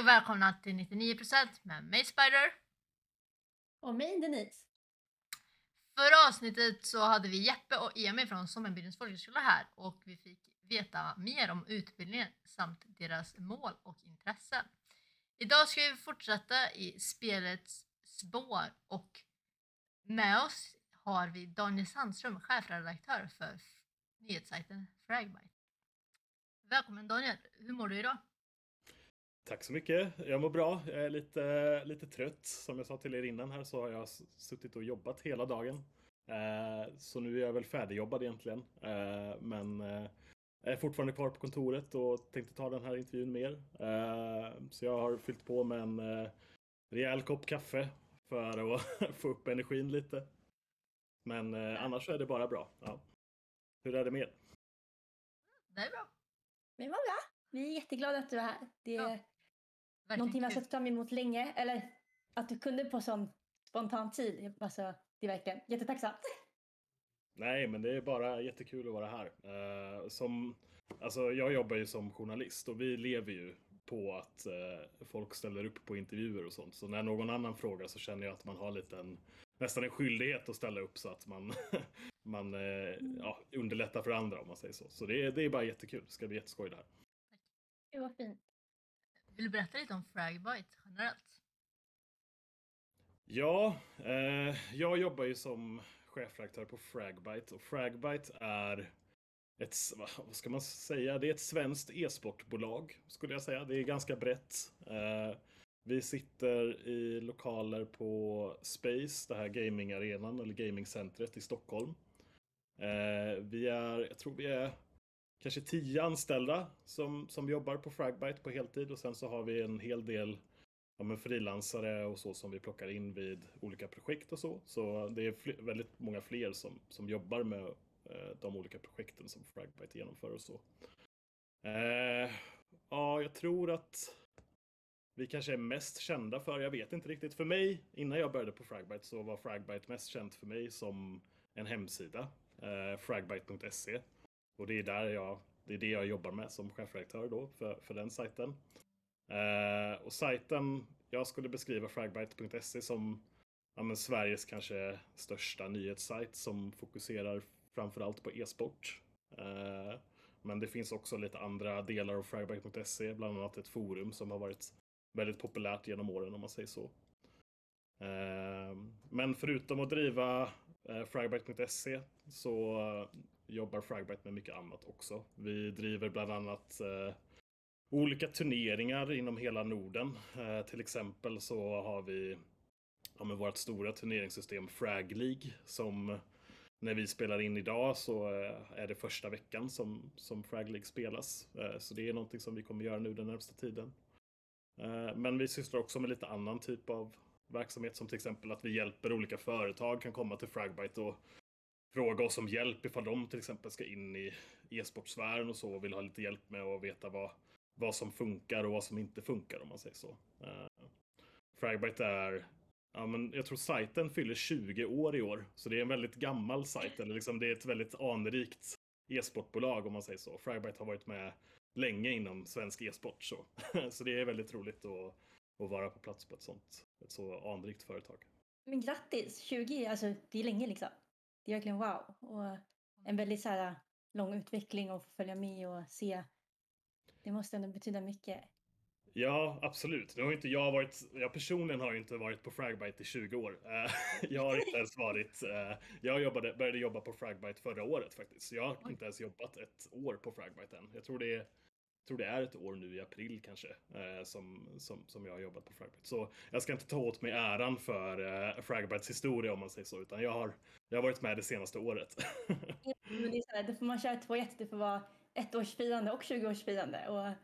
och välkomna till 99% med mig Spider. Och mig Denise. Förra avsnittet så hade vi Jeppe och Emil från Sommenbygdens folkhögskola här och vi fick veta mer om utbildningen samt deras mål och intressen. Idag ska vi fortsätta i spelets spår och med oss har vi Daniel Sandström, chefredaktör för nyhetssajten Fragbite. Välkommen Daniel, hur mår du idag? Tack så mycket. Jag mår bra. Jag är lite, lite trött. Som jag sa till er innan här så har jag suttit och jobbat hela dagen. Eh, så nu är jag väl färdigjobbad egentligen. Eh, men eh, jag är fortfarande kvar på kontoret och tänkte ta den här intervjun med er. Så jag har fyllt på med en rejäl kopp kaffe för att få upp energin lite. Men annars är det bara bra. Ja. Hur är det med er? Det är bra. Vi var bra. Vi är jätteglada att du är här. Det ja, någonting har sett fram emot länge. Eller att du kunde på sån spontan tid. Alltså, det är verkligen jättetacksamt. Nej, men det är bara jättekul att vara här. Uh, som, alltså, jag jobbar ju som journalist och vi lever ju på att uh, folk ställer upp på intervjuer och sånt. Så när någon annan frågar så känner jag att man har lite en, nästan en skyldighet att ställa upp så att man, man uh, ja, underlättar för andra om man säger så. Så det är, det är bara jättekul. Det ska bli jätteskoj det här. Det var fint. Vill du berätta lite om Fragbite generellt? Ja, eh, jag jobbar ju som chefredaktör på Fragbite och Fragbite är ett, vad ska man säga, det är ett svenskt e-sportbolag skulle jag säga. Det är ganska brett. Eh, vi sitter i lokaler på Space, det här gamingarenan eller gamingcentret i Stockholm. Eh, vi är, jag tror vi är kanske tio anställda som, som jobbar på Fragbite på heltid och sen så har vi en hel del ja, frilansare och så som vi plockar in vid olika projekt och så. Så det är fler, väldigt många fler som, som jobbar med eh, de olika projekten som Fragbite genomför och så. Eh, ja, jag tror att vi kanske är mest kända för, jag vet inte riktigt. För mig, innan jag började på Fragbite så var Fragbite mest känt för mig som en hemsida, eh, fragbite.se. Och det är där jag, det är det jag jobbar med som chefredaktör då för, för den sajten. Eh, och sajten, jag skulle beskriva fragbite.se som ja, men Sveriges kanske största nyhetssajt som fokuserar framförallt på e-sport. Eh, men det finns också lite andra delar av fragbite.se, bland annat ett forum som har varit väldigt populärt genom åren om man säger så. Eh, men förutom att driva eh, fragbite.se så jobbar Fragbite med mycket annat också. Vi driver bland annat eh, olika turneringar inom hela Norden. Eh, till exempel så har vi ja, med vårt stora turneringssystem Frag League som när vi spelar in idag så eh, är det första veckan som, som Frag League spelas. Eh, så det är någonting som vi kommer göra nu den närmsta tiden. Eh, men vi sysslar också med lite annan typ av verksamhet som till exempel att vi hjälper olika företag kan komma till Fragbite och fråga oss om hjälp ifall de till exempel ska in i e-sportsfären och så och vill ha lite hjälp med att veta vad, vad som funkar och vad som inte funkar om man säger så. Eh, uh, Fragbite är, ja men jag tror sajten fyller 20 år i år, så det är en väldigt gammal sajt, eller liksom det är ett väldigt anrikt e-sportbolag om man säger så. Fragbite har varit med länge inom svensk e-sport så, så det är väldigt roligt att, att vara på plats på ett sånt, ett så anrikt företag. Men grattis! 20, alltså det är länge liksom det är verkligen wow. Och en väldigt så här, lång utveckling och få följa med och se. Det måste ändå betyda mycket. Ja, absolut. Nu har inte jag varit, jag personligen har inte varit på Fragbite i 20 år. Eh, jag har inte ens varit, eh, jag jobbade, började jobba på Fragbite förra året faktiskt. Så jag har inte ens jobbat ett år på Fragbite än. Jag tror det är tror det är ett år nu i april kanske eh, som, som, som jag har jobbat på Fragbite. Så jag ska inte ta åt mig äran för eh, Fragbites historia om man säger så, utan jag har, jag har varit med det senaste året. Men det är så här, då får man köra två ett, det får vara ett årsfirande och 20-årsfirande och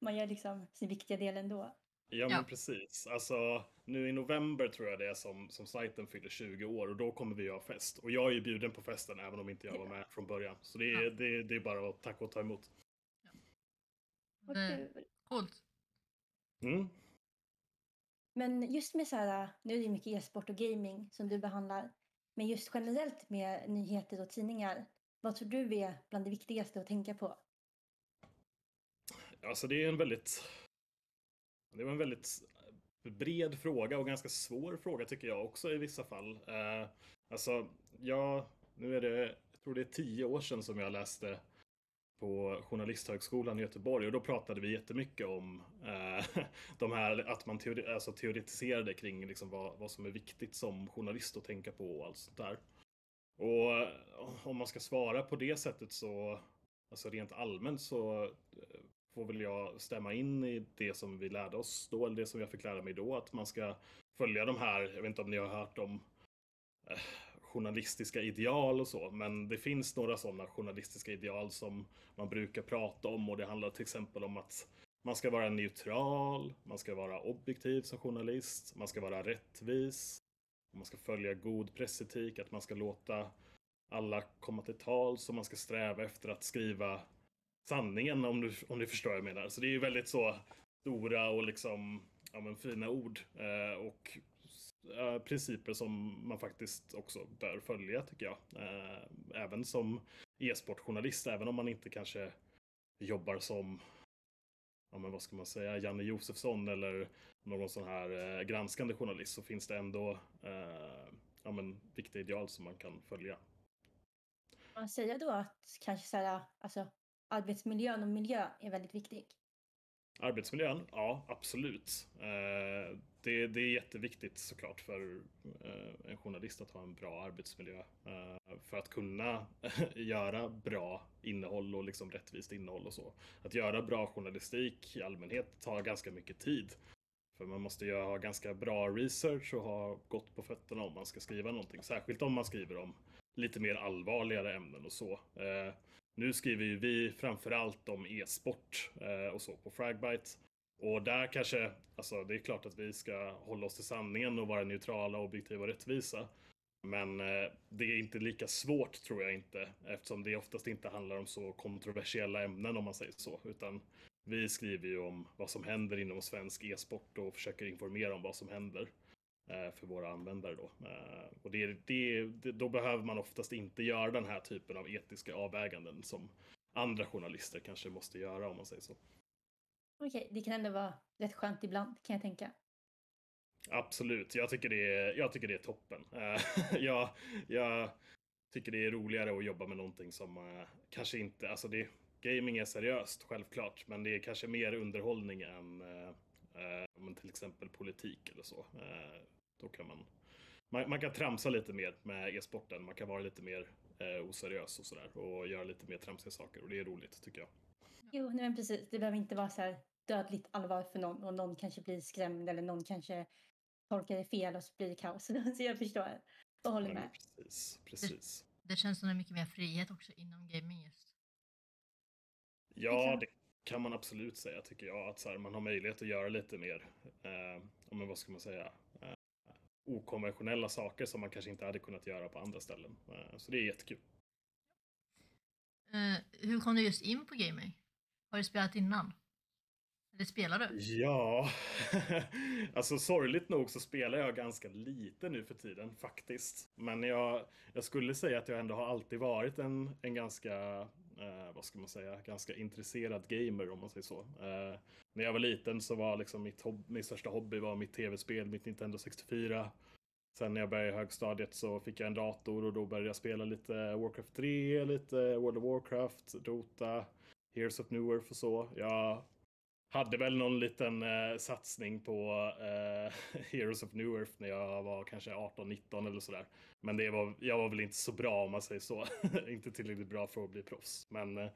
man gör liksom sin viktiga del ändå. Ja, men precis. Alltså, nu i november tror jag det är som, som sajten fyller 20 år och då kommer vi ha fest. Och jag är ju bjuden på festen även om inte jag var med från början. Så det är, ja. det, det är bara att tacka och ta emot. Vad kul. Coolt. Mm. Men just med så här, nu är det mycket e-sport och gaming som du behandlar. Men just generellt med nyheter och tidningar. Vad tror du är bland det viktigaste att tänka på? Alltså det är en väldigt Det var en väldigt bred fråga och ganska svår fråga tycker jag också i vissa fall. Eh, alltså, ja, nu är det, jag tror det är tio år sedan som jag läste på Journalisthögskolan i Göteborg och då pratade vi jättemycket om eh, de här, att man teori, alltså teoretiserade kring liksom vad, vad som är viktigt som journalist att tänka på och allt sånt där. Och eh, om man ska svara på det sättet så, alltså rent allmänt så eh, får väl jag stämma in i det som vi lärde oss då, eller det som jag fick lära mig då, att man ska följa de här, jag vet inte om ni har hört om eh, journalistiska ideal och så, men det finns några sådana journalistiska ideal som man brukar prata om och det handlar till exempel om att man ska vara neutral, man ska vara objektiv som journalist, man ska vara rättvis, man ska följa god pressetik, att man ska låta alla komma till tal, så man ska sträva efter att skriva sanningen om du, om du förstår vad jag menar. Så det är ju väldigt så stora och liksom ja, men fina ord eh, och eh, principer som man faktiskt också bör följa tycker jag. Eh, även som e-sportjournalist, även om man inte kanske jobbar som ja, men vad ska man säga, Janne Josefsson eller någon sån här eh, granskande journalist så finns det ändå eh, ja, men, viktiga ideal som man kan följa. Man säger då att kanske så här, alltså, arbetsmiljön och miljö är väldigt viktig? Arbetsmiljön? Ja, absolut. Eh, det, det är jätteviktigt såklart för eh, en journalist att ha en bra arbetsmiljö. Eh, för att kunna göra bra innehåll och liksom rättvist innehåll och så. Att göra bra journalistik i allmänhet tar ganska mycket tid. För man måste ju ha ganska bra research och ha gott på fötterna om man ska skriva någonting. Särskilt om man skriver om lite mer allvarligare ämnen och så. Eh, nu skriver ju vi framförallt om e-sport eh, och så på Fragbite. Och där kanske, alltså det är klart att vi ska hålla oss till sanningen och vara neutrala, objektiva och rättvisa. Men eh, det är inte lika svårt tror jag inte eftersom det oftast inte handlar om så kontroversiella ämnen om man säger så. Utan vi skriver ju om vad som händer inom svensk e-sport och försöker informera om vad som händer. Eh, för våra användare då. Eh, och det, det, då behöver man oftast inte göra den här typen av etiska avväganden som andra journalister kanske måste göra om man säger så. Okej, det kan ändå vara rätt skönt ibland kan jag tänka. Absolut, jag tycker det är, jag tycker det är toppen. Eh, jag, jag tycker det är roligare att jobba med någonting som eh, kanske inte, alltså det, gaming är seriöst självklart, men det är kanske mer underhållning än eh, men till exempel politik eller så. Då kan man, man, man kan tramsa lite mer med e-sporten. Man kan vara lite mer oseriös och sådär och göra lite mer tramsiga saker och det är roligt tycker jag. Jo, nej, men precis. Det behöver inte vara så här dödligt allvar för någon och någon kanske blir skrämd eller någon kanske tolkar det fel och så blir det kaos. så jag förstår och håller med. precis, precis. Det, det känns som det är mycket mer frihet också inom gaming just. Ja, det kan man absolut säga tycker jag. Att så här, man har möjlighet att göra lite mer, eh, men vad ska man säga, okonventionella saker som man kanske inte hade kunnat göra på andra ställen. Eh, så det är jättekul. Uh, hur kom du just in på gaming? Har du spelat innan? Eller spelar du? Ja, alltså sorgligt nog så spelar jag ganska lite nu för tiden faktiskt. Men jag, jag skulle säga att jag ändå har alltid varit en, en ganska, eh, vad ska man säga, ganska intresserad gamer om man säger så. Eh, när jag var liten så var liksom mitt, hob min största hobby var mitt tv-spel, mitt Nintendo 64. Sen när jag började i högstadiet så fick jag en dator och då började jag spela lite Warcraft 3, lite World of Warcraft, Dota, Heroes of New Earth och så. Jag hade väl någon liten eh, satsning på eh, Heroes of New Earth när jag var kanske 18-19 eller sådär. Men det var, jag var väl inte så bra om man säger så. inte tillräckligt bra för att bli proffs. Men eh,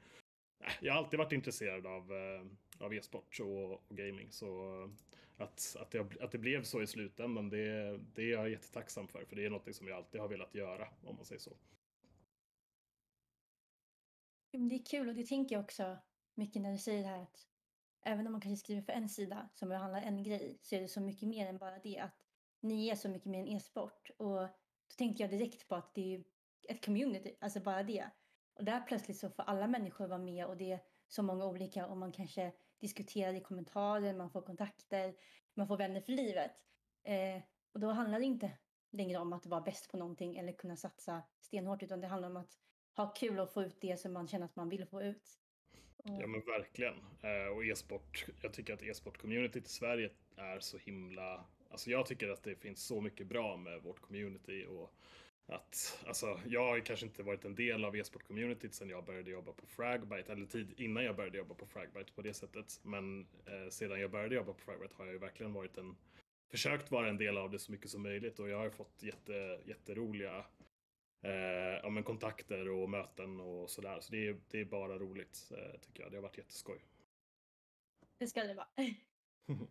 jag har alltid varit intresserad av, eh, av e-sport och, och, gaming. Så eh, att, att, det, att det blev så i slutändan, det, det är jag jättetacksam för. För det är något som jag alltid har velat göra, om man säger så. Det är kul och det tänker jag också mycket när du säger det här att även om man kanske skriver för en sida som behandlar en grej så är det så mycket mer än bara det att ni är så mycket mer än e-sport. Och då tänkte jag direkt på att det är ett community, alltså bara det. Och där plötsligt så får alla människor vara med och det är så många olika och man kanske diskuterar i kommentarer, man får kontakter, man får vänner för livet. Eh, och då handlar det inte längre om att vara bäst på någonting eller kunna satsa stenhårt utan det handlar om att ha kul och få ut det som man känner att man vill få ut. Och, Ja men verkligen. Eh, och e-sport, jag tycker att e-sport-communityt i Sverige är så himla... Alltså jag tycker att det finns så mycket bra med vårt community och att, alltså jag har ju kanske inte varit en del av e-sport-communityt sedan jag började jobba på Fragbite, eller tid innan jag började jobba på Fragbite på det sättet. Men eh, sedan jag började jobba på Fragbite har jag ju verkligen varit en, försökt vara en del av det så mycket som möjligt och jag har ju fått jätte, jätteroliga ja, men kontakter och möten och sådär. Så det är, det är bara roligt eh, tycker jag. Det har varit jätteskoj. det ska det vara.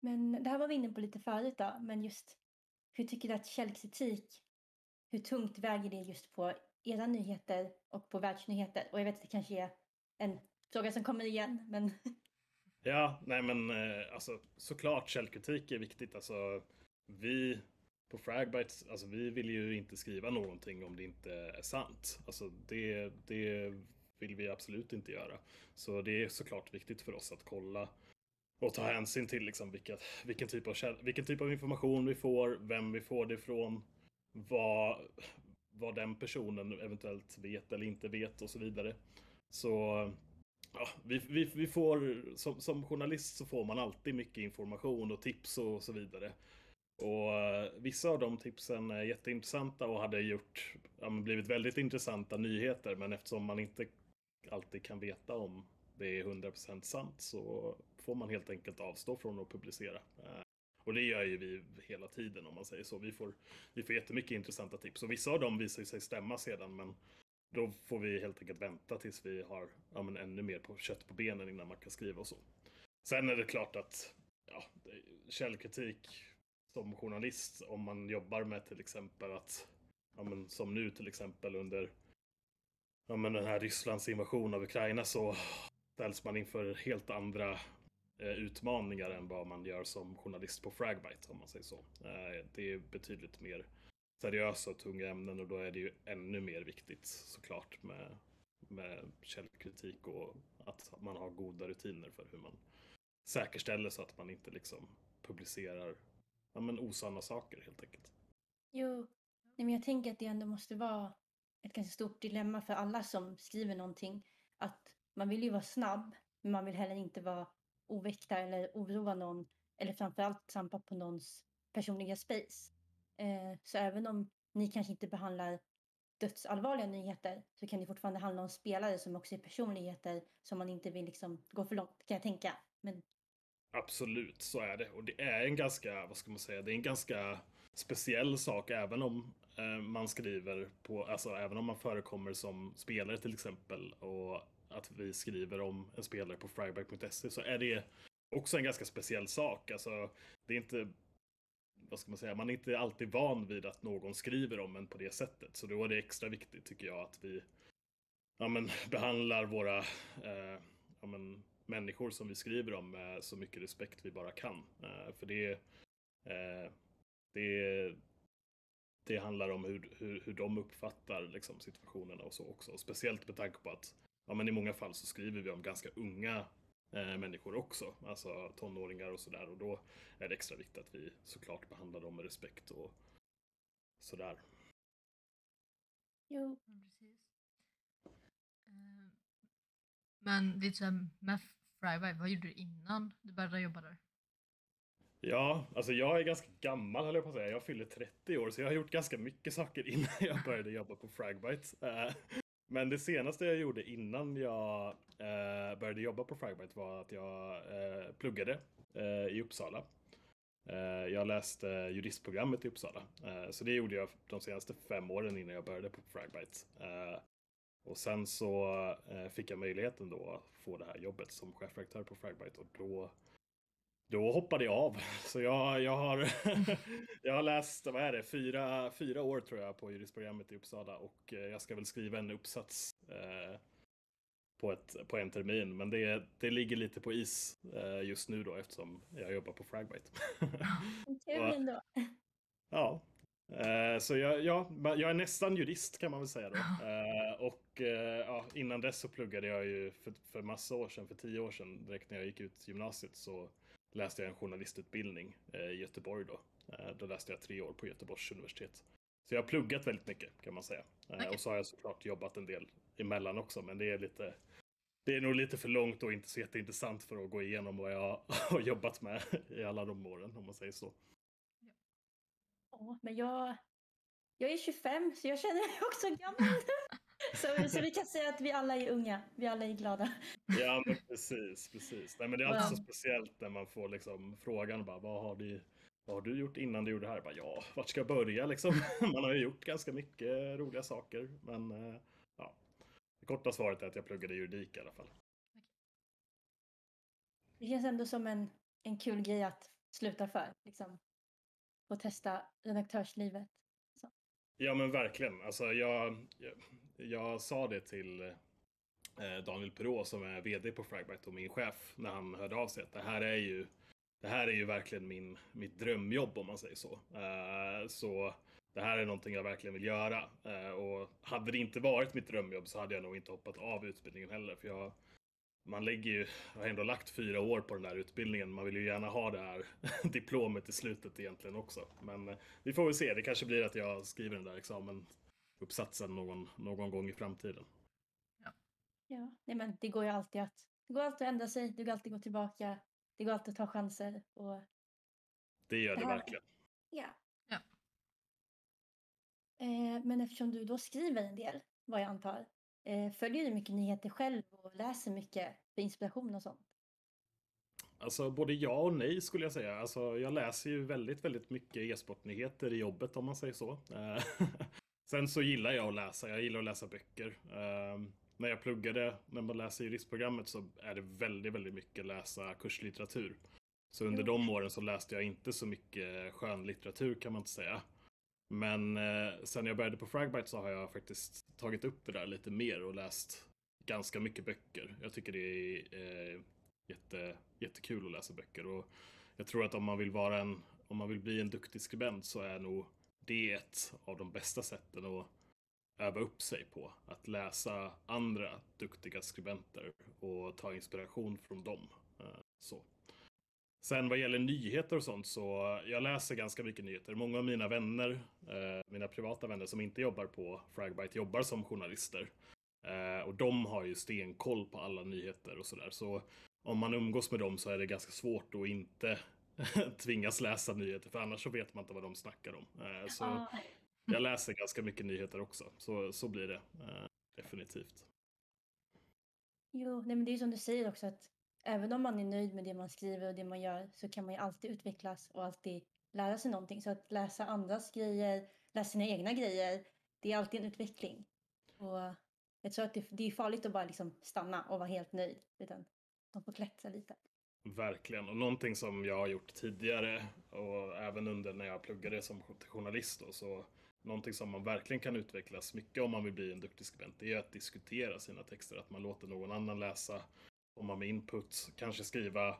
Men det här var vi inne på lite förut då, men just hur tycker du att källkritik, hur tungt väger det just på era nyheter och på världsnyheter? Och jag vet att det kanske är en fråga som kommer igen, men Ja, nej men eh, alltså såklart källkritik är viktigt. Alltså vi på Fragbites, alltså vi vill ju inte skriva någonting om det inte är sant. Alltså det, det vill vi absolut inte göra. Så det är såklart viktigt för oss att kolla och ta hänsyn till liksom vilka, vilken, typ av, vilken typ av information vi får, vem vi får det ifrån, vad, vad den personen eventuellt vet eller inte vet och så vidare. Så ja, vi, vi, vi får, som, som journalist så får man alltid mycket information och tips och så vidare. Och eh, vissa av de tipsen är jätteintressanta och hade gjort, ja, men blivit väldigt intressanta nyheter. Men eftersom man inte alltid kan veta om det är 100% sant så får man helt enkelt avstå från att publicera. Eh, och det gör ju vi hela tiden om man säger så. Vi får, vi får jättemycket intressanta tips och vissa av dem visar sig stämma sedan men då får vi helt enkelt vänta tills vi har ja, men ännu mer på kött på benen innan man kan skriva och så. Sen är det klart att ja, källkritik som journalist, om man jobbar med till exempel att, ja, men som nu till exempel under ja, men den här Rysslands invasion av Ukraina så ställs man inför helt andra eh, utmaningar än vad man gör som journalist på Fragbite om man säger så. Eh, det är betydligt mer seriösa och tunga ämnen och då är det ju ännu mer viktigt såklart med, med källkritik och att man har goda rutiner för hur man säkerställer så att man inte liksom publicerar ja, men osanna saker helt enkelt. Jo, nej, men jag tänker att det ändå måste vara ett ganska stort dilemma för alla som skriver någonting. Att man vill ju vara snabb, men man vill heller inte vara oväkta eller oroa någon. Eller framförallt trampa på någons personliga space. Eh, så även om ni kanske inte behandlar dödsallvarliga nyheter så kan det fortfarande handla om spelare som också är personligheter som man inte vill liksom gå för långt kan jag tänka. Men Absolut, så är det. Och det är en ganska, vad ska man säga, det är en ganska speciell sak även om eh, man skriver på, alltså även om man förekommer som spelare till exempel och att vi skriver om en spelare på fryback.se så är det också en ganska speciell sak. Alltså, det är inte, vad ska man säga, man är inte alltid van vid att någon skriver om en på det sättet. Så då är det extra viktigt tycker jag att vi ja, men, behandlar våra eh, ja, men, människor som vi skriver om med så mycket respekt vi bara kan. Eh, för det, eh, det, det handlar om hur, hur, hur de uppfattar liksom, situationerna och så också. Speciellt med tanke på att ja, men i många fall så skriver vi om ganska unga eh, människor också, alltså tonåringar och sådär. Och då är det extra viktigt att vi såklart behandlar dem med respekt och sådär. jo, precis. Men lite såhär med Fryby, vad gjorde du innan du började jobba där? Ja, alltså jag är ganska gammal höll jag på att säga. Jag fyller 30 år så jag har gjort ganska mycket saker innan jag började jobba på Fragbite. Eh, men det senaste jag gjorde innan jag eh, började jobba på Fragbite var att jag eh, pluggade i Uppsala. Jag läste juristprogrammet i Uppsala. Så det gjorde jag de senaste fem åren innan jag började på Fragbite. Och sen så eh, fick jag möjligheten då att få det här jobbet som chefredaktör på Fragbite och då då hoppade jag av. Så jag, jag, har, jag har läst, vad är det, fyra, fyra år tror jag på juristprogrammet i Uppsala och eh, jag ska väl skriva en uppsats eh, på, ett, på en termin. Men det, det ligger lite på is eh, just nu då eftersom jag jobbar på Fragbite. kul ändå. ja, eh, så jag, ja, jag är nästan jurist kan man väl säga då. Eh, och eh, ja, innan dess så pluggade jag ju för, för massa år sedan, för tio år sedan, direkt när jag gick ut gymnasiet så läste jag en journalistutbildning eh, i Göteborg då. Eh, då läste jag tre år på Göteborgs universitet. Så jag har pluggat väldigt mycket kan man säga. Okej. Och så har jag såklart jobbat en del emellan också, men det är lite det är nog lite för långt och inte så jätteintressant för att gå igenom vad jag har jobbat med i alla de åren, om man säger så. Ja, men jag, jag är 25 så jag känner mig också gammal. så, så vi kan säga att vi alla är unga, vi alla är glada. Ja, men precis, precis. Nej, men det är alltid så speciellt när man får liksom frågan bara, vad har du, vad har du gjort innan du gjorde det här? Bara, ja, vart ska jag börja liksom? Man har ju gjort ganska mycket roliga saker, men eh, ja. Det korta svaret är att jag pluggade juridik i alla fall. Det känns ändå som en, en kul grej att sluta för, liksom. Och testa redaktörslivet. Så. Ja, men verkligen. Alltså, jag, jag, jag sa det till eh, Daniel Perrault som är VD på Fragbite och min chef när han hörde av sig att det här är ju det här är ju verkligen min, mitt drömjobb om man säger så. Eh, så det här är någonting jag verkligen vill göra. Eh, och hade det inte varit mitt drömjobb så hade jag nog inte hoppat av utbildningen heller. För jag, man lägger ju, jag har ändå lagt fyra år på den här utbildningen. Man vill ju gärna ha det här diplomet i slutet egentligen också. Men uh, vi får väl se. Det kanske blir att jag skriver den där examenuppsatsen någon, någon gång i framtiden. Ja, ja nej men det går ju alltid att, det går alltid att ändra sig. Det går alltid att gå tillbaka det går alltid att ta chanser. Och... Det gör det, det verkligen. Ja. ja. Eh, men eftersom du då skriver en del, vad jag antar, eh, följer du mycket nyheter själv och läser mycket för inspiration och sånt? Alltså både ja och nej skulle jag säga. Alltså, jag läser ju väldigt, väldigt mycket e-sportnyheter i jobbet om man säger så. Eh, sen så gillar jag att läsa. Jag gillar att läsa böcker. Um, när jag pluggade, när man läser juristprogrammet så är det väldigt, väldigt mycket läsa kurslitteratur. Så under de åren så läste jag inte så mycket skönlitteratur kan man inte säga. Men eh, sen jag började på Fragbite så har jag faktiskt tagit upp det där lite mer och läst ganska mycket böcker. Jag tycker det är eh, jätte, jättekul att läsa böcker och jag tror att om man vill vara en, om man vill bli en duktig skribent så är nog det ett av de bästa sätten att öva upp sig på. Att läsa andra duktiga skribenter och ta inspiration från dem. Eh, så. Sen vad gäller nyheter och sånt så jag läser ganska mycket nyheter. Många av mina vänner, eh, mina privata vänner som inte jobbar på Fragbite jobbar som journalister. Eh, och de har ju stenkoll på alla nyheter och sådär. Så om man umgås med dem så är det ganska svårt att inte tvingas läsa nyheter för annars så vet man inte vad de snackar om. Så jag läser ganska mycket nyheter också, så, så blir det eh, definitivt. Jo, nej men det är som du säger också att även om man är nöjd med det man skriver och det man gör så kan man ju alltid utvecklas och alltid lära sig någonting. Så att läsa andras grejer, läsa sina egna grejer, det är alltid en utveckling. Och jag tror att det, det är farligt att bara liksom stanna och vara helt nöjd, utan de får klättra lite. Verkligen, och någonting som jag har gjort tidigare och även under när jag pluggade som journalist då, så någonting som man verkligen kan utvecklas mycket om man vill bli en duktig skribent, det är att diskutera sina texter. Att man låter någon annan läsa, komma med input, kanske skriva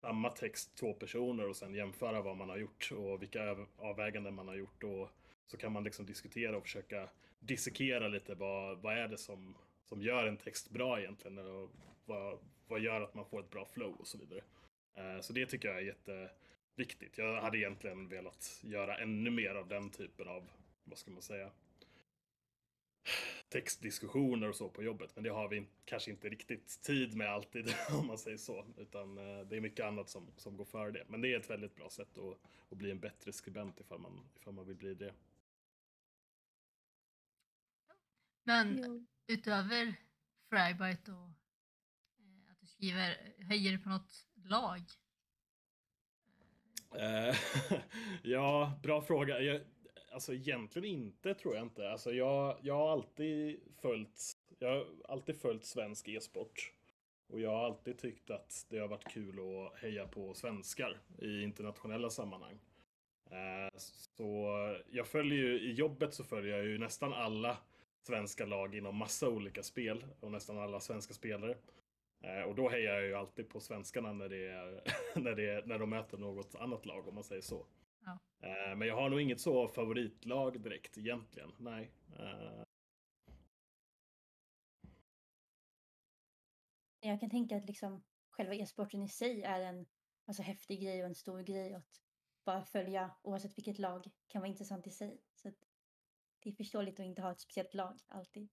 samma text två personer och sen jämföra vad man har gjort och vilka avväganden man har gjort. Och så kan man liksom diskutera och försöka dissekera lite vad, vad är det som, som gör en text bra egentligen och vad, vad gör att man får ett bra flow och så vidare. Eh, så det tycker jag är jätteviktigt. Jag hade egentligen velat göra ännu mer av den typen av vad ska man säga, textdiskussioner och så på jobbet. Men det har vi kanske inte riktigt tid med alltid om man säger så. Utan eh, det är mycket annat som, som går före det. Men det är ett väldigt bra sätt att, att bli en bättre skribent ifall man, ifall man vill bli det. Men jo. utöver Frybite och eh, att du skriver, höjer du på något lag? Eh, ja, bra fråga. Jag, alltså egentligen inte tror jag inte. Alltså jag, jag har alltid följt, jag har alltid följt svensk e-sport. Och jag har alltid tyckt att det har varit kul att heja på svenskar i internationella sammanhang. Eh, så jag följer ju, i jobbet så följer jag ju nästan alla svenska lag inom massa olika spel och nästan alla svenska spelare. Eh, och då hejar jag ju alltid på svenskarna när, det är, när, det när de möter något annat lag om man säger så. Ja. Eh, men jag har nog inget så favoritlag direkt egentligen. Nej. Eh. Jag kan tänka att liksom själva e-sporten i sig är en alltså, häftig grej och en stor grej. Att bara följa oavsett vilket lag kan vara intressant i sig. Så det är förståeligt att inte ha ett speciellt lag alltid.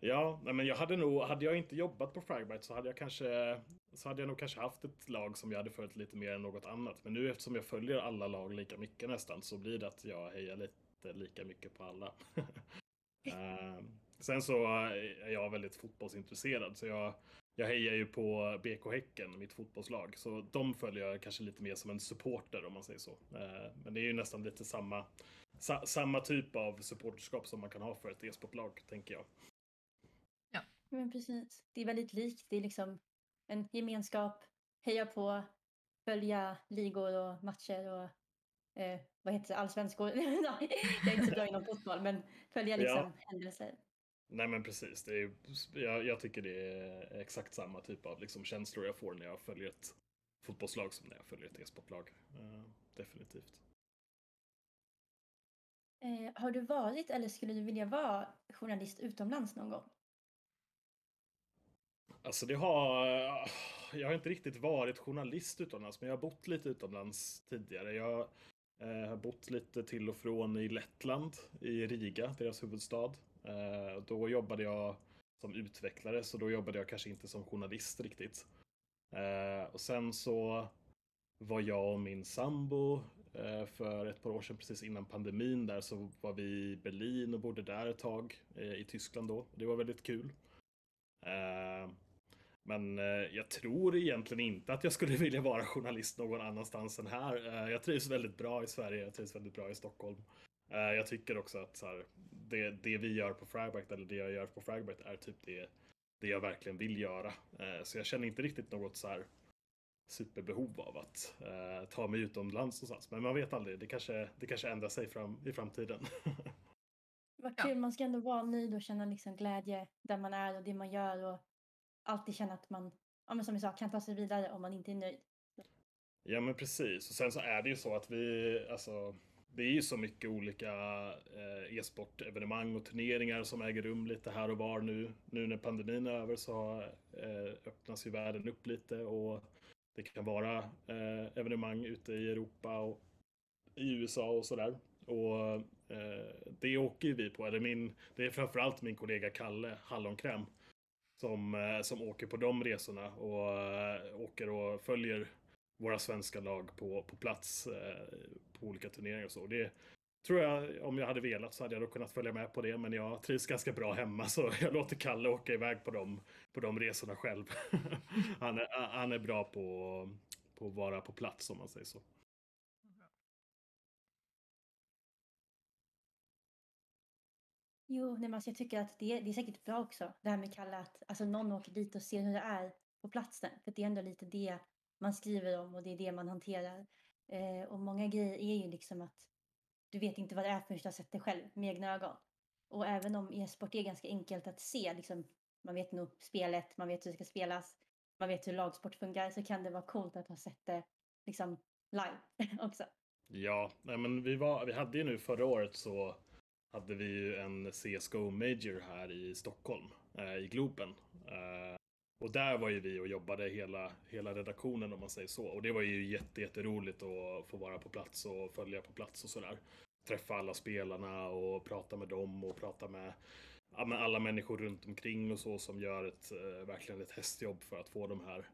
Ja, nej, men jag hade nog, hade jag inte jobbat på Fragbite så hade jag kanske, så hade jag nog kanske haft ett lag som jag hade följt lite mer än något annat. Men nu eftersom jag följer alla lag lika mycket nästan så blir det att jag hejar lite lika mycket på alla. uh, sen så är jag väldigt fotbollsintresserad så jag, jag hejar ju på BK Häcken, mitt fotbollslag. Så de följer jag kanske lite mer som en supporter om man säger så. Uh, men det är ju nästan lite samma, sa, samma typ av supporterskap som man kan ha för ett e-sportlag, tänker jag. Men precis. Det är väldigt likt. Det är liksom en gemenskap, heja på, följa ligor och matcher och eh, vad heter det, allsvenskor. jag är inte så bra inom fotboll, men följa liksom ja. händelser. Nej men precis, det är, jag, jag, tycker det är exakt samma typ av liksom, känslor jag får när jag följer ett fotbollslag som när jag följer ett e-sportlag. Uh, definitivt. Eh, har du varit eller skulle du vilja vara journalist utomlands någon gång? Alltså det har... Eh, jag har inte riktigt varit journalist utomlands, men jag har bott lite utomlands tidigare. Jag eh, har bott lite till och från i Lettland, i Riga, deras huvudstad. Eh, då jobbade jag som utvecklare, så då jobbade jag kanske inte som journalist riktigt. Och sen så var jag och min sambo för ett par år sedan, precis innan pandemin där, så var vi i Berlin och bodde där ett tag i Tyskland då. Det var väldigt kul. Men eh, jag tror egentligen inte att jag skulle vilja vara journalist någon annanstans än här. Eh, jag trivs väldigt bra i Sverige, jag trivs väldigt bra i Stockholm. Eh, jag tycker också att så här, det, det vi gör på Fragbite, eller det jag gör på Fragbite, är typ det, det jag verkligen vill göra. Så jag känner inte riktigt något så här superbehov av att eh, ta mig utomlands någonstans. Men man vet aldrig, det kanske, det kanske ändrar sig fram, i framtiden. Vad kul, man ska ändå vara nöjd och känna liksom glädje där man är och det man gör och alltid känna att man, ja, men som vi sa, kan ta sig vidare om man inte är nöjd. Ja men precis. Och sen så är det ju så att vi, alltså, det är ju så mycket olika eh, e-sportevenemang och turneringar som äger rum lite här och var nu. Nu när pandemin är över så eh, öppnas ju världen upp lite och det kan vara eh, evenemang ute i Europa och i USA och sådär. Och det åker ju vi på. Eller min, det är framförallt min kollega Kalle Hallonkräm som, eh, som åker på de resorna och eh, åker och följer våra svenska lag på, på plats eh, på olika turneringar och så. Det tror jag, om jag hade velat så hade jag då kunnat följa med på det, men jag trivs ganska bra hemma så jag låter Kalle åka iväg på de, på de resorna själv. han, är, han är bra på, på att vara på plats om man säger så. Jo, nej, men alltså jag tycker att det, det är säkert bra också, det här med Kalle, att alltså, någon åker dit och ser hur det är på platsen. För det är ändå lite det man skriver om och det är det man hanterar. Eh, och många grejer är ju liksom att du vet inte vad det är förrän du har sett det själv med egna ögon. Och även om e-sport är ganska enkelt att se, liksom, man vet nog spelet, man vet hur det ska spelas, man vet hur lagsport funkar, så kan det vara coolt att ha sett det liksom live också. Ja, nej men vi, var, vi hade ju nu förra året så hade vi ju en CSGO Major här i Stockholm, eh, i Globen. Eh, och där var ju vi och jobbade hela, hela redaktionen om man säger så. Och det var ju jätte, jätteroligt att få vara på plats och följa på plats och sådär. Träffa alla spelarna och prata med dem och prata med ja, med alla människor runt omkring och så som gör ett, eh, verkligen ett hästjobb för att få de här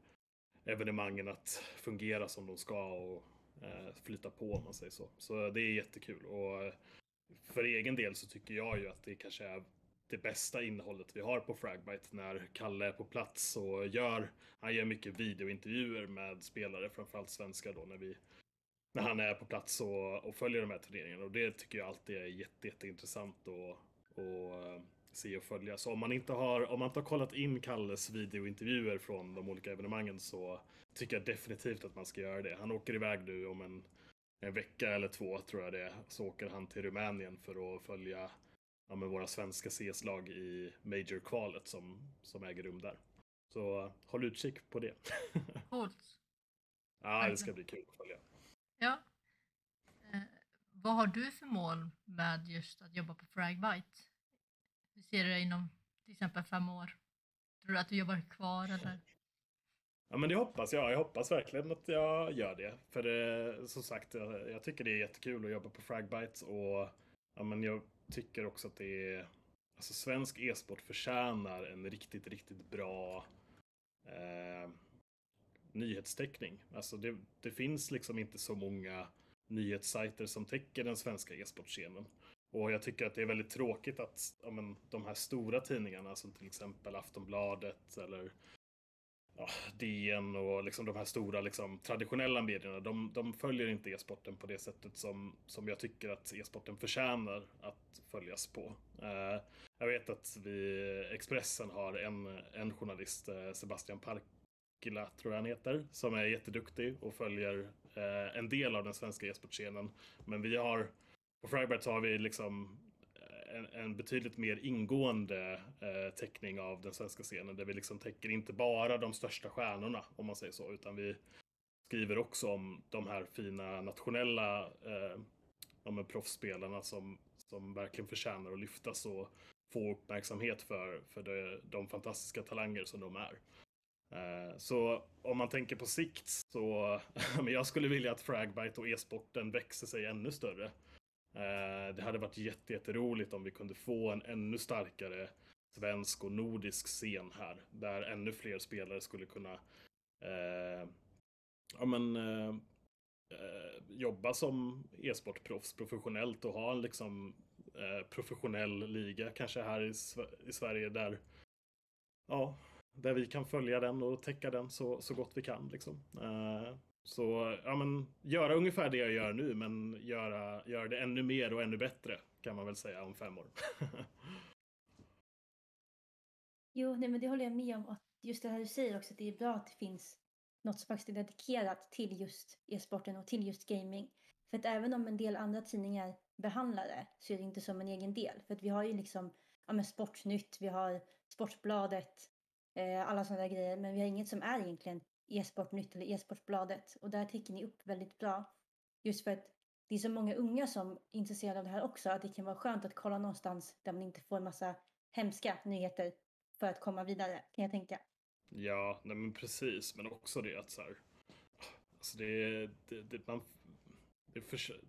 evenemangen att fungera som de ska och eh, flyta på om man säger så. Så det är jättekul. Och eh, för egen del så tycker jag ju att det kanske är det bästa innehållet vi har på Fragbite när Kalle är på plats och gör, han gör mycket videointervjuer med spelare, framförallt svenskar då när vi när han är på plats och, och följer de här turneringarna och det tycker jag alltid är jätte, jätteintressant att och, eh, se och följa. Så om man inte har, om man inte har kollat in Kalles videointervjuer från de olika evenemangen så tycker jag definitivt att man ska göra det. Han åker iväg nu om en en vecka eller två tror jag det är, så åker han till Rumänien för att följa ja, med våra svenska CS-lag i Major-kvalet som, som äger rum där. Så håll utkik på det. Coolt. ja, det ska bli kul att följa. Ja. Eh, vad har du för mål med just att jobba på Fragbite? Hur ser du det inom till exempel fem år? Tror du att du jobbar kvar eller? Ja men det hoppas jag. Jag hoppas verkligen att jag gör det. För det, som sagt, jag, jag tycker det är jättekul att jobba på Fragbite och ja, men jag tycker också att det är alltså svensk e-sport förtjänar en riktigt, riktigt bra eh, nyhetstäckning. Alltså det, det finns liksom inte så många nyhetssajter som täcker den svenska e-sportscenen. Och jag tycker att det är väldigt tråkigt att ja, men, de här stora tidningarna som till exempel Aftonbladet eller ja, DN och liksom de här stora liksom, traditionella medierna, de, de följer inte e-sporten på det sättet som, som jag tycker att e-sporten förtjänar att följas på. Eh, jag vet att vi, Expressen har en, en journalist, eh, Sebastian Parkila tror jag han heter, som är jätteduktig och följer eh, en del av den svenska e-sportscenen. Men vi har, på Fragbert så har vi liksom en, en, betydligt mer ingående eh, täckning av den svenska scenen där vi liksom täcker inte bara de största stjärnorna om man säger så utan vi skriver också om de här fina nationella eh, de proffsspelarna som, som verkligen förtjänar att lyftas och få uppmärksamhet för, för det, de fantastiska talanger som de är. Eh, så om man tänker på sikt så, men jag skulle vilja att Fragbite och e-sporten växer sig ännu större. Eh, det hade varit jätteroligt om vi kunde få en ännu starkare svensk och nordisk scen här. Där ännu fler spelare skulle kunna eh, ja, men, eh, eh jobba som e-sportproffs professionellt och ha en liksom, eh, professionell liga kanske här i, i Sverige där ja, där vi kan följa den och täcka den så, så gott vi kan. Liksom. Eh, så ja, men, göra ungefär det jag gör nu, men göra, göra det ännu mer och ännu bättre kan man väl säga om fem år. jo, nej, men det håller jag med om. Att just det här du säger också, att det är bra att det finns något som faktiskt är dedikerat till just e-sporten och till just gaming. För att även om en del andra tidningar behandlar det så är det inte som en egen del. För att vi har ju liksom ja, men Sportnytt, vi har Sportbladet, eh, alla sådana där grejer. Men vi har inget som är egentligen e-sportnytt eller e-sportbladet och där täcker ni upp väldigt bra. Just för att det är så många unga som är intresserade av det här också att det kan vara skönt att kolla någonstans där man inte får en massa hemska nyheter för att komma vidare kan jag tänka. Ja, nej men precis, men också det att så här, alltså det, det, det man, det för,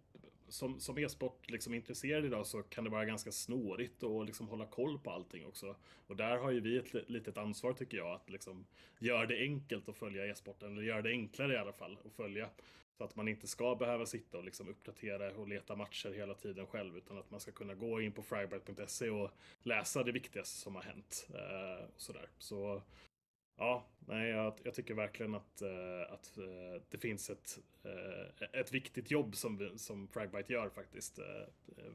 som, som e-sport liksom intresserad idag så kan det vara ganska snårigt att liksom hålla koll på allting också. Och där har ju vi ett litet ansvar tycker jag att liksom göra det enkelt att följa e-sporten, eller göra det enklare i alla fall att följa. Så att man inte ska behöva sitta och liksom uppdatera och leta matcher hela tiden själv utan att man ska kunna gå in på fribright.se och läsa det viktigaste som har hänt. Eh, och sådär. Så Ja, nej, jag, jag tycker verkligen att, uh, att uh, det finns ett, uh, ett viktigt jobb som, som Fragbite gör faktiskt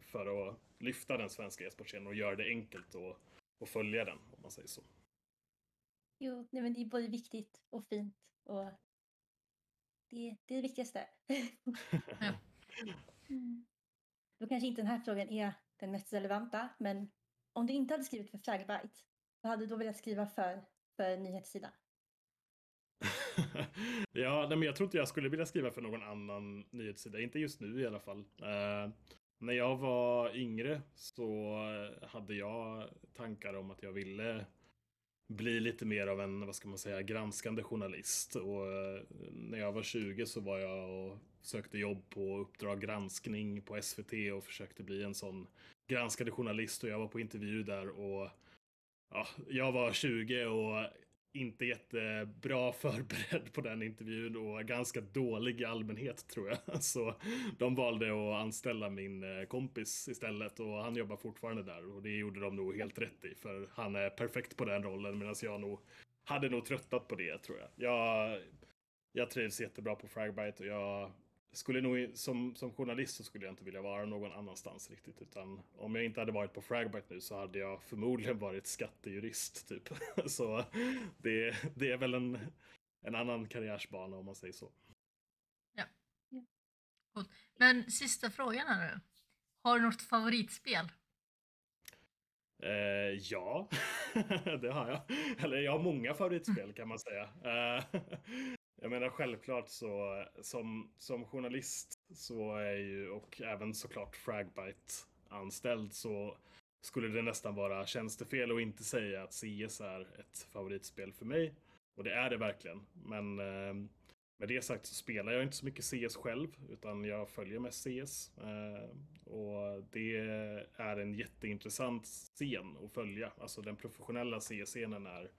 för att lyfta den svenska e-sportscenen och göra det enkelt att, att följa den, om man säger så. Jo, nej, men det är både viktigt och fint och det, det är det viktigaste. mm. Då kanske inte den här frågan är den mest relevanta, men om du inte hade skrivit för Fragbite, vad hade du då velat skriva för nyhetssida? ja, nej, men jag tror inte jag skulle vilja skriva för någon annan nyhetssida, inte just nu i alla fall. Uh, när jag var yngre så hade jag tankar om att jag ville bli lite mer av en, vad ska man säga, granskande journalist. Och eh, när jag var 20 så var jag och sökte jobb på Uppdrag granskning på SVT och försökte bli en sån granskande journalist och jag var på intervju där och ja, jag var 20 och inte jättebra förberedd på den intervjun och ganska dålig i allmänhet tror jag. Så de valde att anställa min eh, kompis istället och han jobbar fortfarande där och det gjorde de nog helt rätt i för han är perfekt på den rollen medan jag nog hade nog tröttat på det tror jag. Jag, jag trivs jättebra på Fragbite och jag skulle nog, som, som journalist så skulle jag inte vilja vara någon annanstans riktigt. Utan om jag inte hade varit på Fragbite nu så hade jag förmodligen varit skattejurist typ. Så det, det är väl en, en annan karriärsbana om man säger så. Ja. ja. Men sista frågan här nu. Har du något favoritspel? Eh, ja, det har jag. Eller jag har många favoritspel kan man säga. Eh, jag menar självklart så som, som journalist så är ju och även såklart Fragbite anställd så skulle det nästan vara tjänstefel att inte säga att CS är ett favoritspel för mig. Och det är det verkligen. Men eh, med det sagt så spelar jag inte så mycket CS själv utan jag följer mest CS. Eh, och det är en jätteintressant scen att följa. Alltså den professionella CS-scenen är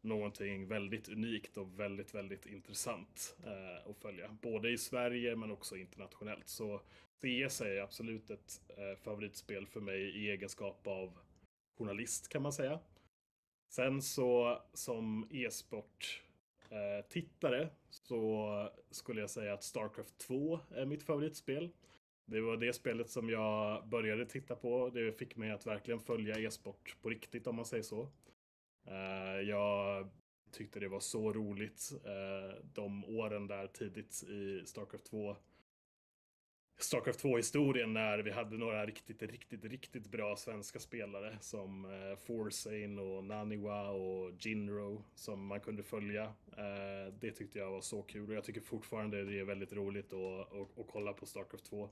någonting väldigt unikt och väldigt, väldigt intressant eh, att följa. Både i Sverige men också internationellt. Så CS är absolut ett eh, favoritspel för mig i egenskap av journalist kan man säga. Sen så som e-sport eh, tittare så skulle jag säga att Starcraft 2 är mitt favoritspel. Det var det spelet som jag började titta på. Det fick mig att verkligen följa e-sport på riktigt om man säger så. Eh, jag tyckte det var så roligt eh, de åren där tidigt i Starcraft 2. Starcraft 2-historien när vi hade några riktigt, riktigt, riktigt bra svenska spelare som eh, Forsane och Naniwa och Jinro som man kunde följa. Eh, det tyckte jag var så kul och jag tycker fortfarande det är väldigt roligt att, att, att kolla på Starcraft 2.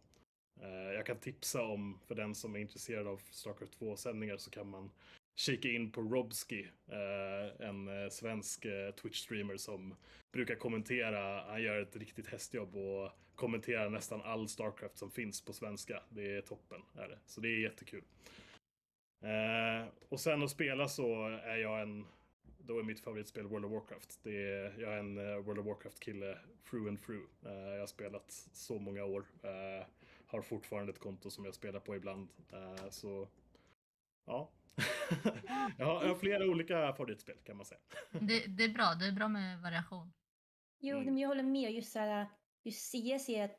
Eh, jag kan tipsa om, för den som är intresserad av Starcraft 2-sändningar så kan man kika in på Robski, eh, en eh, svensk eh, Twitch-streamer som brukar kommentera. Han gör ett riktigt hästjobb och kommenterar nästan all Starcraft som finns på svenska. Det är toppen, är det. Så det är jättekul. och sen att spela så är jag en då är mitt favoritspel World of Warcraft. Det är, jag är en World of Warcraft-kille through and through. jag har spelat så många år. har fortfarande ett konto som jag spelar på ibland. så ja, jag, har, jag har flera olika favoritspel kan man säga. Det, det, är bra, det är bra med variation. Jo, mm. men jag håller med. Just, så här, just CS är ett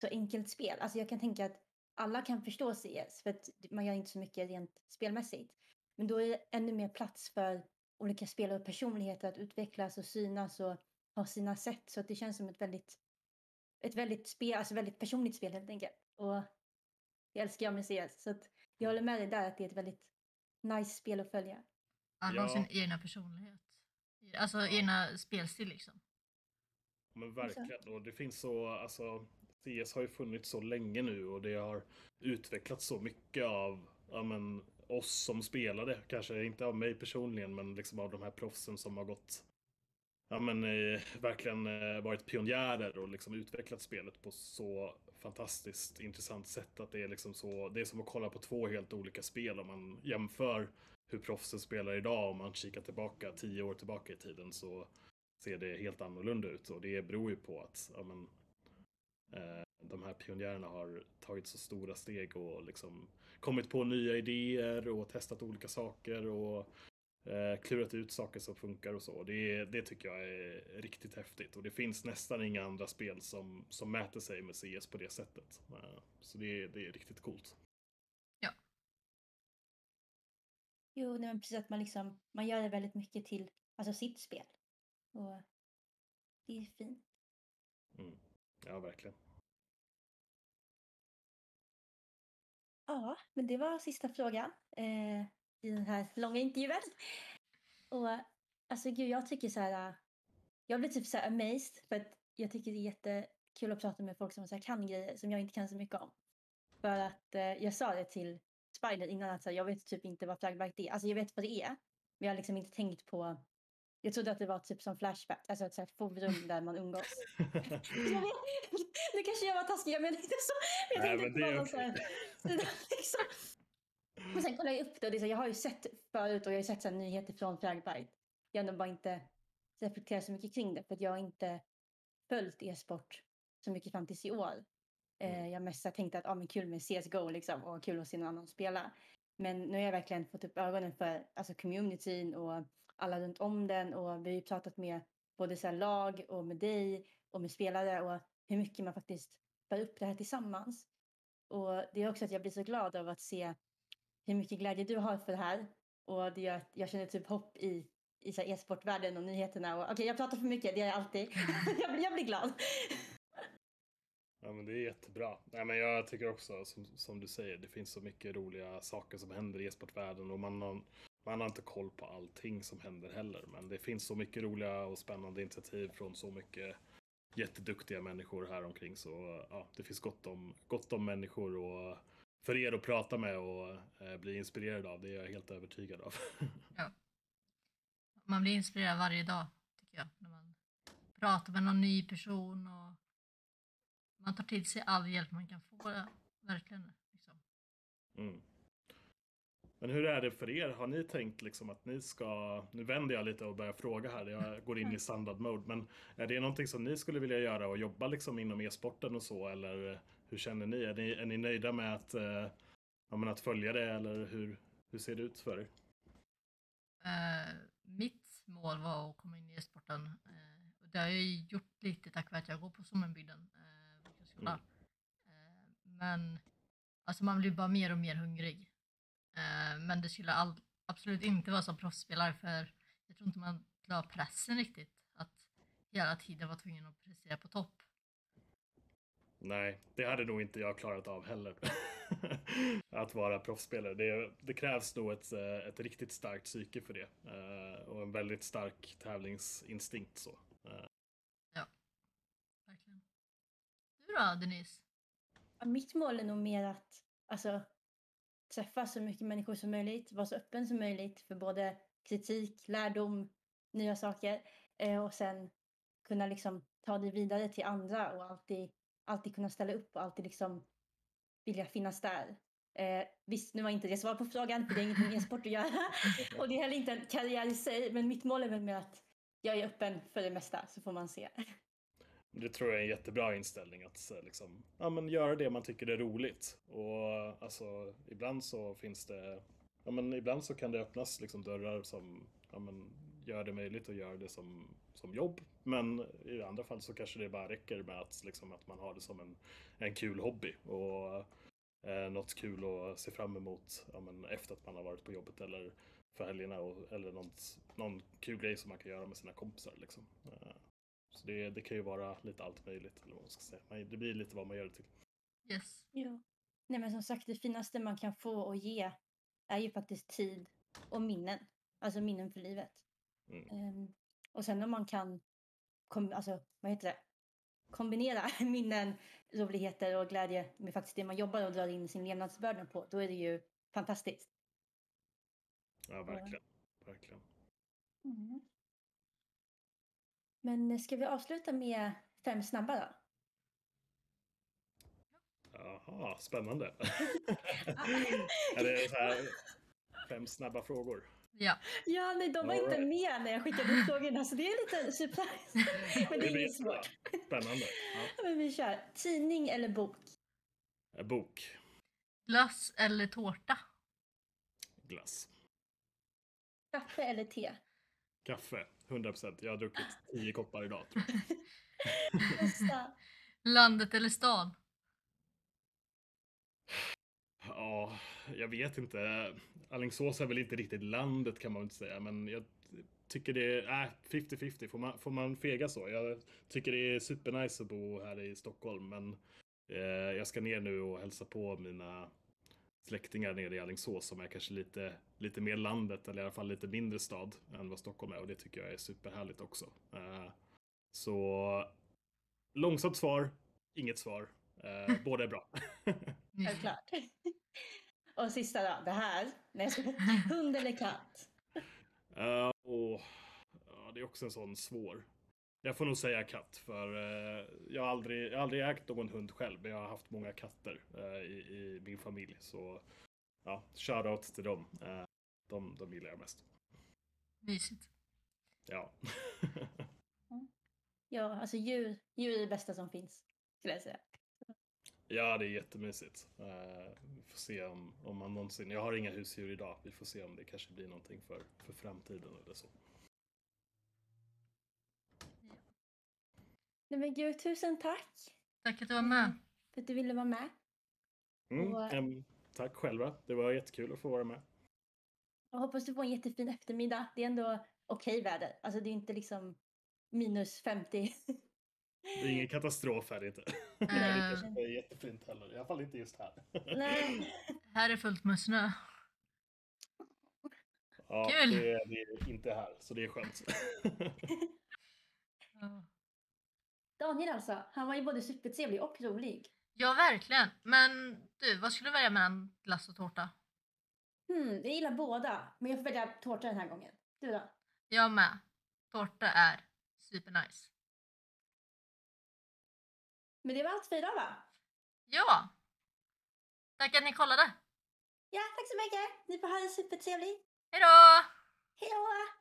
så enkelt spel. Alltså jag kan tänka att alla kan förstå CS för att man gör inte så mycket rent spelmässigt. Men då är det ännu mer plats för olika spelare och personligheter att utvecklas och synas och ha sina sätt. Så att det känns som ett väldigt, ett väldigt, spel, alltså väldigt personligt spel helt enkelt. Och det älskar jag med CS. Så att jag håller med dig där att det är ett väldigt nice spel att följa. Alla har sin egna personlighet. Alltså ja. egna spelstil liksom. Men verkligen. Och det finns så, alltså CS har ju funnits så länge nu och det har utvecklats så mycket av ja, men, oss som spelade. Kanske inte av mig personligen, men liksom av de här proffsen som har gått ja, men, eh, verkligen eh, varit pionjärer och liksom utvecklat spelet på så fantastiskt intressant sätt att det är liksom så. Det är som att kolla på två helt olika spel om man jämför hur proffsen spelar idag. Om man kikar tillbaka tio år tillbaka i tiden så ser det helt annorlunda ut och det beror ju på att ja, men, eh, de här pionjärerna har tagit så stora steg och liksom kommit på nya idéer och testat olika saker och eh, klurat ut saker som funkar och så. Det, det tycker jag är riktigt häftigt och det finns nästan inga andra spel som, som mäter sig med CS på det sättet. Eh, så det, det är riktigt coolt. Ja. Jo, nej, men precis att man liksom, man gör det väldigt mycket till alltså sitt spel. Och det är fint. Mm. Ja, verkligen. Ja, men det var sista frågan. Eh, i den här långa intervjun. Och alltså gud, jag tycker så här. Jag blir typ så här amazed för att jag tycker det är jättekul att prata med folk som så här kan grejer som jag inte kan så mycket om. För att eh, jag sa det till Spider innan att så här, jag vet typ inte vad flaggback är. Alltså jag vet vad det är. Men jag har liksom inte tänkt på jag trodde att det var typ som Flashback, alltså ett sånt forum där man umgås. nu kanske jag var taskig, jag menar inte så. Jag tänkte Nej, men det är. Okay. liksom, men sen kollade jag upp det och det så, jag har ju sett förut och jag har ju sett så nyheter från Fragbite. Jag har bara inte reflekterat så mycket kring det för att jag har inte följt e-sport så mycket fram tills i år. Eh, mm. jag mest tänkte att ah, men kul med CSGO liksom, och kul att se någon annan spela. Men nu har jag verkligen fått upp ögonen för alltså, communityn och alla runt om den och vi har ju pratat med både så lag och med dig och med spelare och hur mycket man faktiskt bär upp det här tillsammans. Och det är också att jag blir så glad av att se hur mycket glädje du har för det här. Och det gör att jag känner typ hopp i, i e-sportvärlden och nyheterna. Okej, okay, jag pratar för mycket, det gör jag alltid. jag, jag blir glad. Ja men det är jättebra. Nej, men jag tycker också som, som du säger, det finns så mycket roliga saker som händer i e-sportvärlden och man har, man har inte koll på allting som händer heller. Men det finns så mycket roliga och spännande initiativ från så mycket jätteduktiga människor här omkring så ja, det finns gott om, gott om människor och för er att prata med och eh, bli inspirerad av. Det är jag helt övertygad av. ja. Man blir inspirerad varje dag, tycker jag. När man pratar med någon ny person och man tar till sig all hjälp man kan få. Verkligen. Liksom. Mm. Men hur är det för er? Har ni tänkt liksom att ni ska, nu vänder jag lite och börjar fråga här, jag går in i standard mode, men är det någonting som ni skulle vilja göra och jobba liksom inom e-sporten och så, eller hur känner ni? Är ni, är ni nöjda med att, eh, ja, att följa det, eller hur, hur ser det ut för er? Eh, mitt mål var att komma in i e-sporten. Eh, och det har jag gjort lite tack vare att jag går på Sommenbygden. Folkhögskola. Eh, men alltså man blir bara mer och mer hungrig. Men det skulle all, absolut inte vara som proffsspelare för jag tror inte man klarar pressen riktigt. Att hela tiden vara tvungen att prestera på topp. Nej, det hade nog inte jag klarat av heller. att vara proffsspelare. Det, det krävs nog ett, eh, ett riktigt starkt psyke för det. Eh, och en väldigt stark tävlingsinstinkt så. Eh, Verkligen. Du då Denise? Ja, Mitt mål är nog mer att alltså, träffa så mycket människor som möjligt, vara så öppen som möjligt för både kritik, lärdom, nya saker och sen kunna liksom ta det vidare till andra och alltid, alltid kunna ställa upp och alltid liksom vilja finnas där. Eh, visst, nu var inte det svar på frågan för det är ingenting med e-sport att göra och det är heller inte en karriär i sig men mitt mål är väl med att jag är öppen för det mesta så får man se. Det tror jag är en jättebra inställning att liksom, ja, men göra det man tycker är roligt. Och alltså, ibland så finns det, ja, men ibland så kan det öppnas liksom, dörrar som ja, men, gör det möjligt att göra det som, som jobb. Men i andra fall så kanske det bara räcker med att, liksom, att man har det som en, en kul hobby. Och eh, något kul att se fram emot ja, men, efter att man har varit på jobbet eller för helgerna. Och, eller något, någon kul grej som man kan göra med sina kompisar. Liksom. Eh, så det, det kan ju vara lite allt möjligt, eller vad man ska säga. Men det blir lite vad man gör det till. Yes. Ja. Nej men som sagt, det finaste man kan få och ge är ju faktiskt tid och minnen. Alltså minnen för livet. Mm. Ehm, och sen om man kan kom, alltså, vad heter det? kombinera minnen, roligheter och glädje med faktiskt det man jobbar och drar in sin levnadsbörda på, då är det ju fantastiskt. Ja, verkligen. verkligen. Mm. Men ska vi avsluta med fem snabba då? Jaha, spännande. är det så här fem snabba frågor? Ja. Ja, nej, de var All inte right. med när jag skickade ut frågorna så det är lite surprise. Men det är inget svårt. Spännande. Ja. Men vi kör. Tidning eller bok? Eh, Bok. Glass eller tårta? Glass. Kaffe eller te? Kaffe. 100%. Jag har druckit 10 koppar idag. Tror jag. Landet eller stan? Ja, jag vet inte. Alingsås är väl inte riktigt landet kan man inte säga, men jag tycker det är äh, 50-50. Får man, får man fega så? Jag tycker det är supernice att bo här i Stockholm, men eh, jag ska ner nu och hälsa på mina släktingar nere i Alingsås som är kanske lite, lite mer landet, eller i alla fall lite mindre stad än vad Stockholm är, och det tycker jag är superhärligt också. Eh, så långsamt svar, inget svar. Eh, båda är bra. Självklart. Och sista då, det här. Nej. Hund eller katt? Uh, och, ja, det är också en sån svår. Jag får nog säga katt, för eh, jag, har aldrig, jag har aldrig ägt någon hund själv, men jag har haft många katter eh, i, i min familj. Så ja, shoutout till dem. Eh, de, de gillar jag mest. Mysigt. Ja. Ja, alltså djur, djur är det bästa som finns. Skulle jag säga. Ja, det är jättemysigt. Eh, vi får se om, om man någonsin... Jag har inga husdjur idag. Vi får se om det kanske blir någonting för, för framtiden eller så. Nej men gud, tusen tack Tack att du var med. för att du ville vara med. Mm, Och- em, tack själva. Det var jättekul att få vara med. Jag hoppas du får en jättefin eftermiddag. Det är ändå okej väder. Alltså det är inte liksom minus 50. Det är ingen katastrof här inte. Det kanske inte är jättefint heller. I alla fall inte just här. Nej. här är fullt med snö. Ja, Kul. Det, är, det är inte här, så det är skönt. Ja. Daniel alltså, han var ju både supertrevlig och rolig. Ja, verkligen. Men du, vad skulle du välja mellan glass och tårta? Hmm, jag gillar båda, men jag får välja tårta den här gången. Du då? Jag med. Tårta är supernice. Men det var allt för idag va? Ja! Tack att ni kollade! Ja, tack så mycket! Ni får ha det supertrevligt! Hejdå! Hejdå!